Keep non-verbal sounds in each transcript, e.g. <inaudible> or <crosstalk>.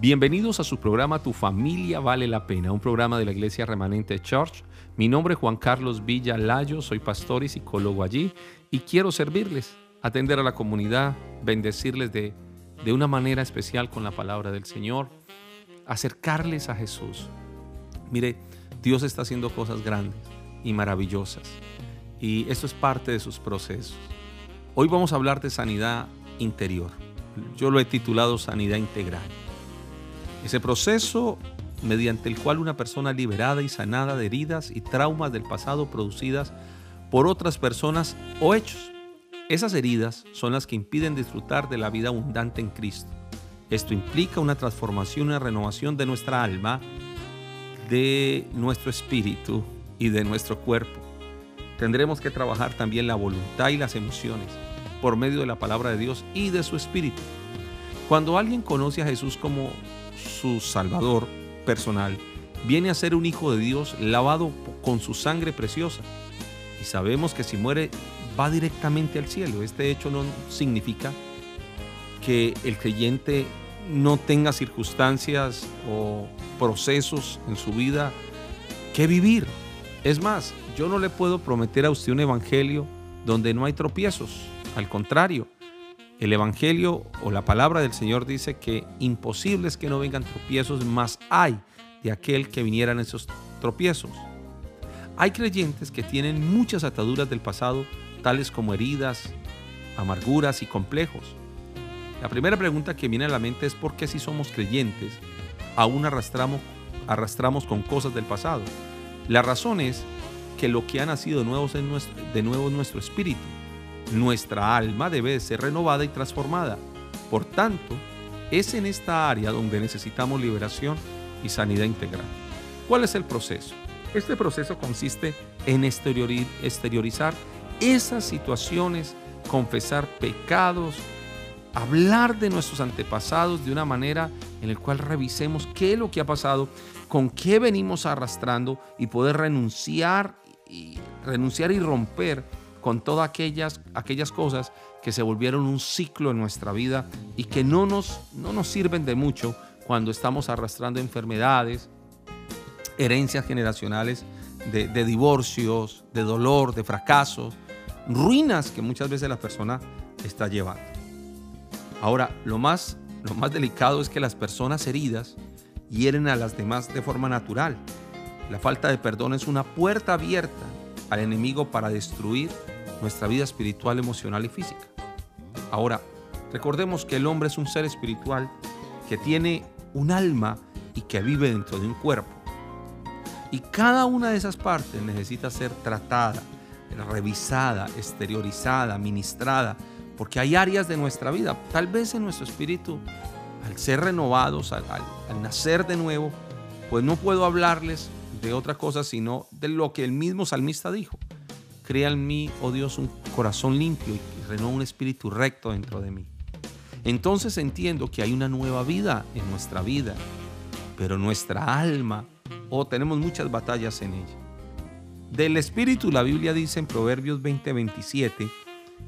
Bienvenidos a su programa Tu familia vale la pena, un programa de la Iglesia Remanente Church. Mi nombre es Juan Carlos Villa Layo, soy pastor y psicólogo allí y quiero servirles, atender a la comunidad, bendecirles de, de una manera especial con la palabra del Señor, acercarles a Jesús. Mire, Dios está haciendo cosas grandes y maravillosas y esto es parte de sus procesos. Hoy vamos a hablar de sanidad interior. Yo lo he titulado sanidad integral. Ese proceso mediante el cual una persona liberada y sanada de heridas y traumas del pasado producidas por otras personas o hechos. Esas heridas son las que impiden disfrutar de la vida abundante en Cristo. Esto implica una transformación, una renovación de nuestra alma, de nuestro espíritu y de nuestro cuerpo. Tendremos que trabajar también la voluntad y las emociones por medio de la palabra de Dios y de su espíritu. Cuando alguien conoce a Jesús como su Salvador personal, viene a ser un hijo de Dios lavado con su sangre preciosa. Y sabemos que si muere va directamente al cielo. Este hecho no significa que el creyente no tenga circunstancias o procesos en su vida que vivir. Es más, yo no le puedo prometer a usted un evangelio donde no hay tropiezos. Al contrario, el Evangelio o la palabra del Señor dice que imposible es que no vengan tropiezos, más hay de aquel que vinieran esos tropiezos. Hay creyentes que tienen muchas ataduras del pasado, tales como heridas, amarguras y complejos. La primera pregunta que viene a la mente es por qué si somos creyentes aún arrastramos, arrastramos con cosas del pasado. La razón es que lo que ha nacido de nuevo, es de nuevo es nuestro espíritu nuestra alma debe ser renovada y transformada. Por tanto, es en esta área donde necesitamos liberación y sanidad integral. ¿Cuál es el proceso? Este proceso consiste en exteriorizar esas situaciones, confesar pecados, hablar de nuestros antepasados de una manera en la cual revisemos qué es lo que ha pasado, con qué venimos arrastrando y poder renunciar y renunciar y romper con todas aquellas, aquellas cosas que se volvieron un ciclo en nuestra vida y que no nos, no nos sirven de mucho cuando estamos arrastrando enfermedades, herencias generacionales de, divorcios, de dolor, de fracasos, ruinas que muchas veces la persona está llevando. Ahora, lo más, lo más delicado es que las personas heridas hieren a las demás de forma natural. La falta de perdón es una puerta abierta al enemigo para destruir nuestra vida espiritual, emocional y física. Ahora, recordemos que el hombre es un ser espiritual que tiene un alma y que vive dentro de un cuerpo. Y cada una de esas partes necesita ser tratada, revisada, exteriorizada, ministrada, porque hay áreas de nuestra vida, tal vez en nuestro espíritu, al ser renovados, al, al nacer de nuevo, pues no puedo hablarles de otra cosa sino de lo que el mismo salmista dijo. Crea en mí, oh Dios, un corazón limpio y renueva un espíritu recto dentro de mí. Entonces entiendo que hay una nueva vida en nuestra vida, pero nuestra alma, oh, tenemos muchas batallas en ella. Del espíritu, la Biblia dice en Proverbios 20:27,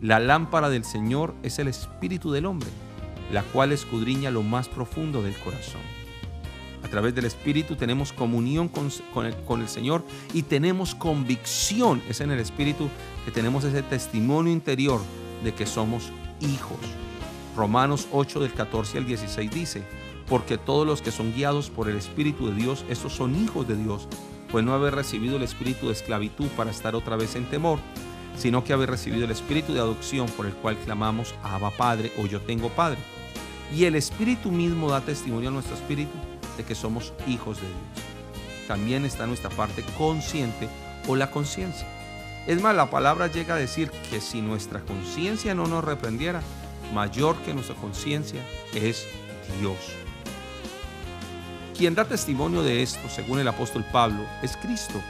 la lámpara del Señor es el espíritu del hombre, la cual escudriña lo más profundo del corazón. A través del Espíritu tenemos comunión con, el, Señor y tenemos convicción. Es en el Espíritu que tenemos ese testimonio interior de que somos hijos. Romanos 8 del 14 al 16 dice, porque todos los que son guiados por el Espíritu de Dios, estos son hijos de Dios, pues no haber recibido el espíritu de esclavitud para estar otra vez en temor, sino que haber recibido el espíritu de adopción por el cual clamamos Abba Padre o yo tengo Padre. Y el Espíritu mismo da testimonio a nuestro espíritu que somos hijos de Dios. También está nuestra parte consciente o la conciencia. Es más, la palabra llega a decir que si nuestra conciencia no nos reprendiera, mayor que nuestra conciencia es Dios. Quien da testimonio de esto, según el apóstol Pablo, es Cristo.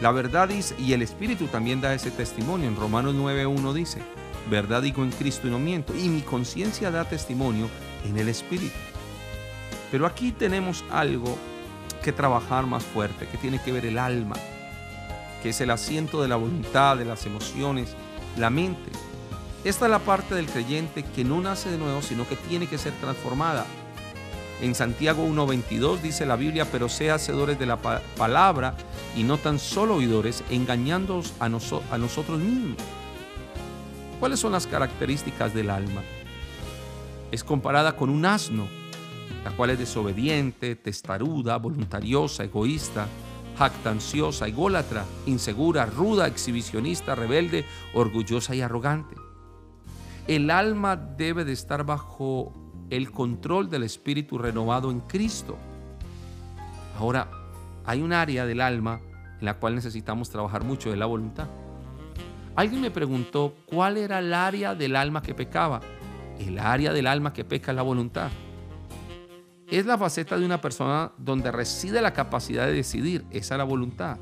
La verdad dice, y el Espíritu también da ese testimonio. En Romanos 9.1 dice, verdad digo en Cristo y no miento. Y mi conciencia da testimonio en el Espíritu. Pero aquí tenemos algo que trabajar más fuerte, que tiene que ver el alma, que es el asiento de la voluntad, de las emociones, la mente. Esta es la parte del creyente que no nace de nuevo, sino que tiene que ser transformada. En Santiago 1.22 dice la Biblia, pero sea hacedores de la palabra y no tan solo oidores, engañándoos a, a nosotros mismos. ¿Cuáles son las características del alma? Es comparada con un asno, la cual es desobediente, testaruda, voluntariosa, egoísta, jactanciosa, ególatra, insegura, ruda, exhibicionista, rebelde, orgullosa y arrogante. El alma debe de estar bajo el control del espíritu renovado en Cristo. Ahora, hay un área del alma en la cual necesitamos trabajar mucho, de la voluntad. Alguien me preguntó cuál era el área del alma que pecaba. El área del alma que peca es la voluntad. Es la faceta de una persona donde reside la capacidad de decidir, esa es la voluntad.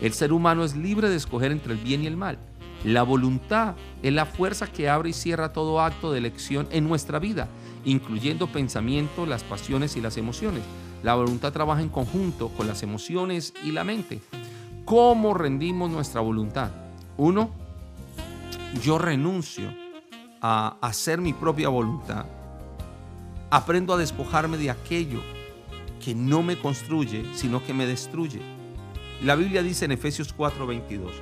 El ser humano es libre de escoger entre el bien y el mal. La voluntad es la fuerza que abre y cierra todo acto de elección en nuestra vida incluyendo pensamiento, las pasiones y las emociones. La voluntad trabaja en conjunto con las emociones y la mente. ¿Cómo rendimos nuestra voluntad? Uno, yo renuncio a hacer mi propia voluntad. Aprendo a despojarme de aquello que no me construye, sino que me destruye. La Biblia dice en Efesios 4:22,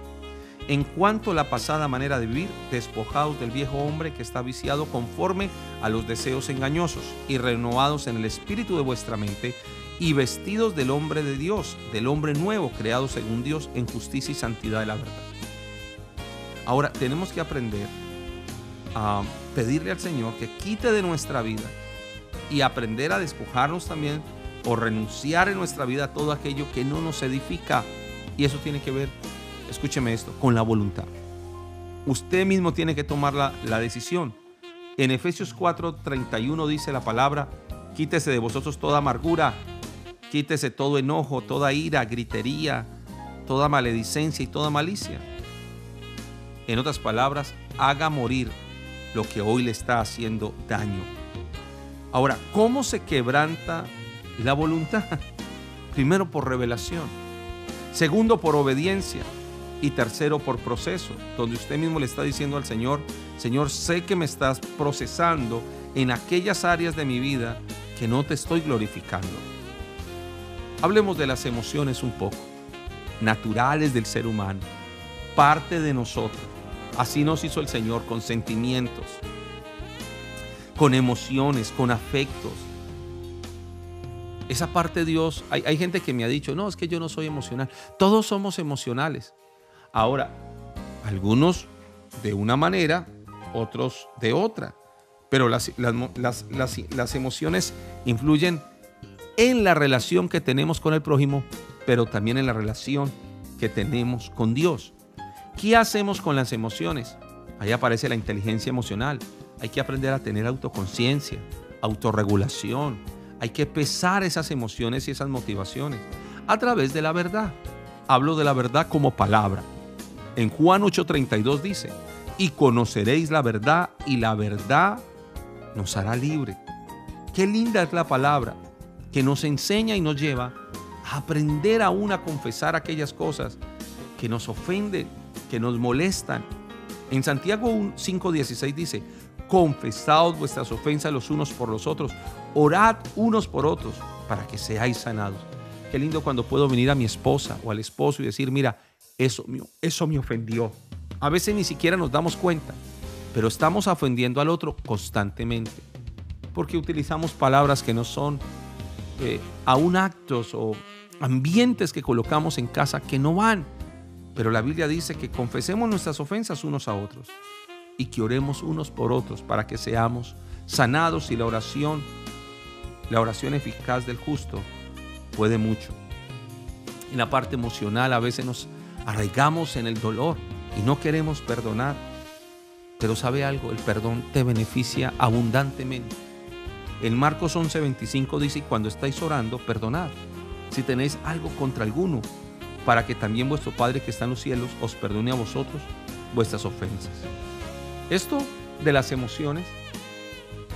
en cuanto a la pasada manera de vivir, despojados del viejo hombre que está viciado conforme a los deseos engañosos y renovados en el espíritu de vuestra mente y vestidos del hombre de Dios, del hombre nuevo, creado según Dios en justicia y santidad de la verdad. Ahora tenemos que aprender a pedirle al Señor que quite de nuestra vida y aprender a despojarnos también o renunciar en nuestra vida a todo aquello que no nos edifica. Y eso tiene que ver escúcheme esto, con la voluntad. Usted mismo tiene que tomar la, la decisión. En Efesios 4:31 dice la palabra, quítese de vosotros toda amargura, quítese todo enojo, toda ira, gritería, toda maledicencia y toda malicia. En otras palabras, haga morir lo que hoy le está haciendo daño. Ahora, ¿cómo se quebranta la voluntad? <laughs> Primero por revelación. Segundo por obediencia y tercero por proceso, donde usted mismo le está diciendo al Señor, Señor, sé que me estás procesando en aquellas áreas de mi vida que no te estoy glorificando. Hablemos de las emociones un poco, naturales del ser humano, parte de nosotros. Así nos hizo el Señor con sentimientos, con emociones, con afectos. Esa parte de Dios, hay, hay gente que me ha dicho, no, es que yo no soy emocional. Todos somos emocionales. Ahora, algunos de una manera, otros de otra. Pero las, las, emociones influyen en la relación que tenemos con el prójimo, pero también en la relación que tenemos con Dios. ¿Qué hacemos con las emociones? Ahí aparece la inteligencia emocional. Hay que aprender a tener autoconciencia, autorregulación. Hay que pesar esas emociones y esas motivaciones a través de la verdad. Hablo de la verdad como palabra. En Juan 8:32 dice, y conoceréis la verdad y la verdad nos hará libre. Qué linda es la palabra que nos enseña y nos lleva a aprender aún a confesar aquellas cosas que nos ofenden, que nos molestan. En Santiago 5:16 dice, confesaos vuestras ofensas los unos por los otros, orad unos por otros para que seáis sanados. Qué lindo cuando puedo venir a mi esposa o al esposo y decir, mira, eso, eso me ofendió. A veces ni siquiera nos damos cuenta, pero estamos ofendiendo al otro constantemente, porque utilizamos palabras que no son eh, aún actos o ambientes que colocamos en casa que no van. Pero la Biblia dice que confesemos nuestras ofensas unos a otros y que oremos unos por otros para que seamos sanados y la oración, la oración eficaz del justo puede mucho. En la parte emocional a veces nos arraigamos en el dolor y no queremos perdonar. Pero sabe algo, el perdón te beneficia abundantemente. En Marcos 11:25 dice, cuando estáis orando, perdonad si tenéis algo contra alguno, para que también vuestro Padre que está en los cielos os perdone a vosotros vuestras ofensas. Esto de las emociones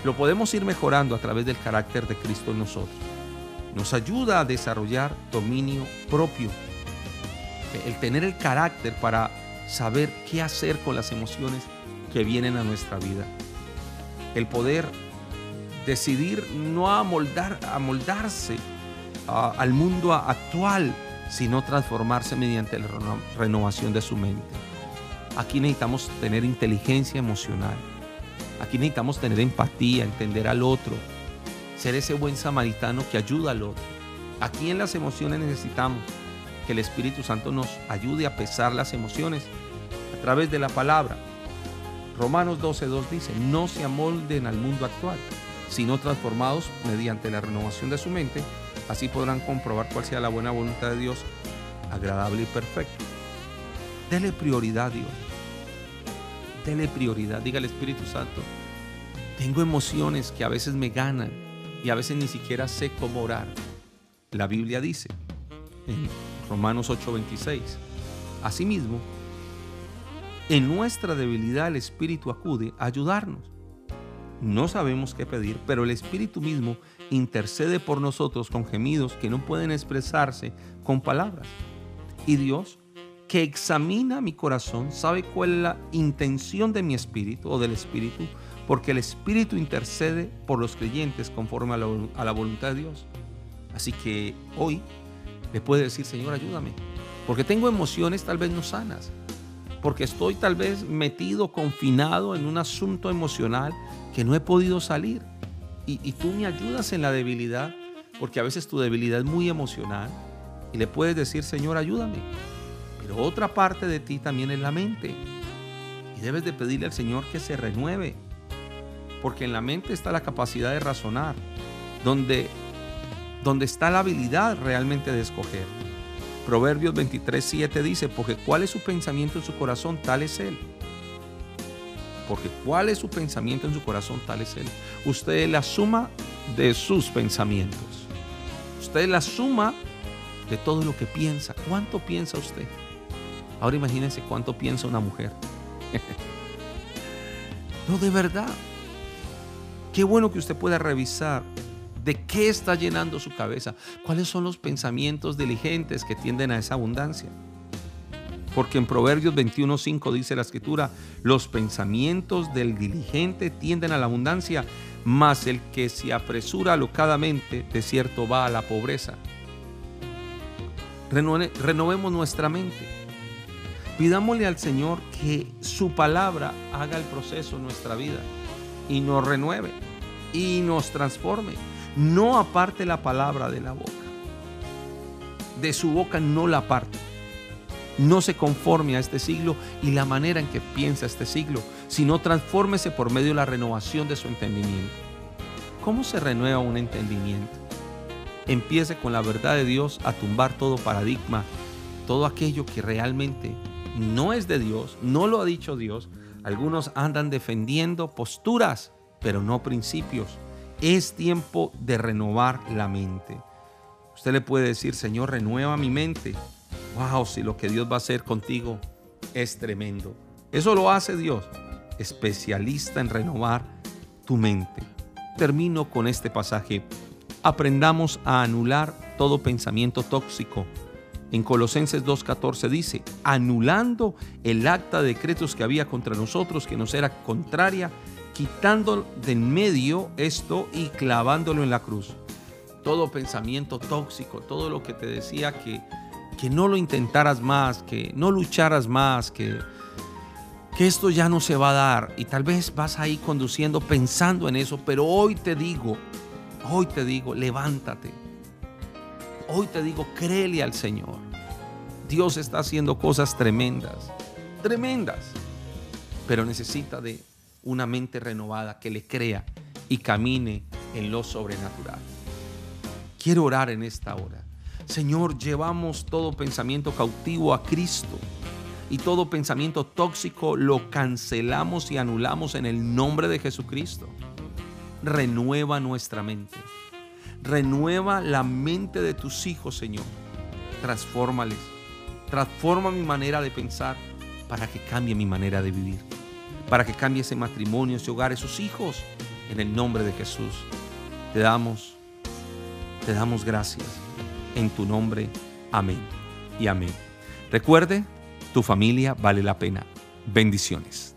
lo podemos ir mejorando a través del carácter de Cristo en nosotros. Nos ayuda a desarrollar dominio propio el tener el carácter para saber qué hacer con las emociones que vienen a nuestra vida. El poder decidir no amoldar, amoldarse al mundo actual, sino transformarse mediante la renovación de su mente. Aquí necesitamos tener inteligencia emocional. Aquí necesitamos tener empatía, entender al otro, ser ese buen samaritano que ayuda al otro. Aquí en las emociones necesitamos que el Espíritu Santo nos ayude a pesar las emociones a través de la palabra. Romanos 12.2 dice, no se amolden al mundo actual, sino transformados mediante la renovación de su mente, así podrán comprobar cuál sea la buena voluntad de Dios, agradable y perfecto. Dele prioridad a Dios. Dele prioridad. Diga al Espíritu Santo, tengo emociones que a veces me ganan y a veces ni siquiera sé cómo orar. La Biblia dice en Romanos 8:26, asimismo, en nuestra debilidad el Espíritu acude a ayudarnos. No sabemos qué pedir, pero el Espíritu mismo intercede por nosotros con gemidos que no pueden expresarse con palabras. Y Dios, que examina mi corazón, sabe cuál es la intención de mi espíritu o del espíritu, porque el espíritu intercede por los creyentes conforme a la, voluntad de Dios. Así que hoy le puede decir, Señor, ayúdame, porque tengo emociones tal vez no sanas, porque estoy tal vez metido, confinado en un asunto emocional que no he podido salir. Y, y, tú me ayudas en la debilidad, porque a veces tu debilidad es muy emocional, y le puedes decir, Señor, ayúdame. Pero otra parte de ti también es la mente. Y debes de pedirle al Señor que se renueve, porque en la mente está la capacidad de razonar, donde, donde está la habilidad realmente de escoger. Proverbios 23, 7 dice, porque cuál es su pensamiento en su corazón, tal es él. Porque cuál es su pensamiento en su corazón, tal es él. Usted es la suma de sus pensamientos. Usted es la suma de todo lo que piensa. ¿Cuánto piensa usted? Ahora imagínense cuánto piensa una mujer. <laughs> no, de verdad. Qué bueno que usted pueda revisar de qué está llenando su cabeza, cuáles son los pensamientos diligentes que tienden a esa abundancia. Porque en Proverbios 21.5 dice la escritura, los pensamientos del diligente tienden a la abundancia, mas el que se apresura alocadamente, de cierto va a la pobreza. renovemos nuestra mente. Pidámosle al Señor que su palabra haga el proceso en nuestra vida y nos renueve y nos transforme. No aparte la palabra de la boca. De su boca no la aparte. No se conforme a este siglo y la manera en que piensa este siglo, sino transfórmese por medio de la renovación de su entendimiento. ¿Cómo se renueva un entendimiento? Empiece con la verdad de Dios a tumbar todo paradigma, todo aquello que realmente no es de Dios, no lo ha dicho Dios. Algunos andan defendiendo posturas pero no principios. Es tiempo de renovar la mente. Usted le puede decir, Señor, renueva mi mente. Wow, si lo que Dios va a hacer contigo es tremendo. Eso lo hace Dios, especialista en renovar tu mente. Termino con este pasaje. Aprendamos a anular todo pensamiento tóxico. En Colosenses 2.14 dice, anulando el acta de decretos que había contra nosotros, que nos era contraria, quitando de en medio esto y clavándolo en la cruz. Todo pensamiento tóxico, todo lo que te decía que, que no lo intentaras más, que no lucharas más, que, que esto ya no se va a dar. Y tal vez vas ahí conduciendo pensando en eso, pero hoy te digo, hoy te digo, levántate. Hoy te digo, créele al Señor. Dios está haciendo cosas tremendas, tremendas, pero necesita de una mente renovada que le crea y camine en lo sobrenatural. Quiero orar en esta hora. Señor, llevamos todo pensamiento cautivo a Cristo y todo pensamiento tóxico lo cancelamos y anulamos en el nombre de Jesucristo. Renueva nuestra mente. Renueva la mente de tus hijos, Señor. Transfórmales. Transforma mi manera de pensar para que cambie mi manera de vivir para que cambie ese matrimonio, ese hogar, esos hijos, en el nombre de Jesús. Te damos, te damos gracias en tu nombre. Amén y amén. Recuerde, tu familia vale la pena. Bendiciones.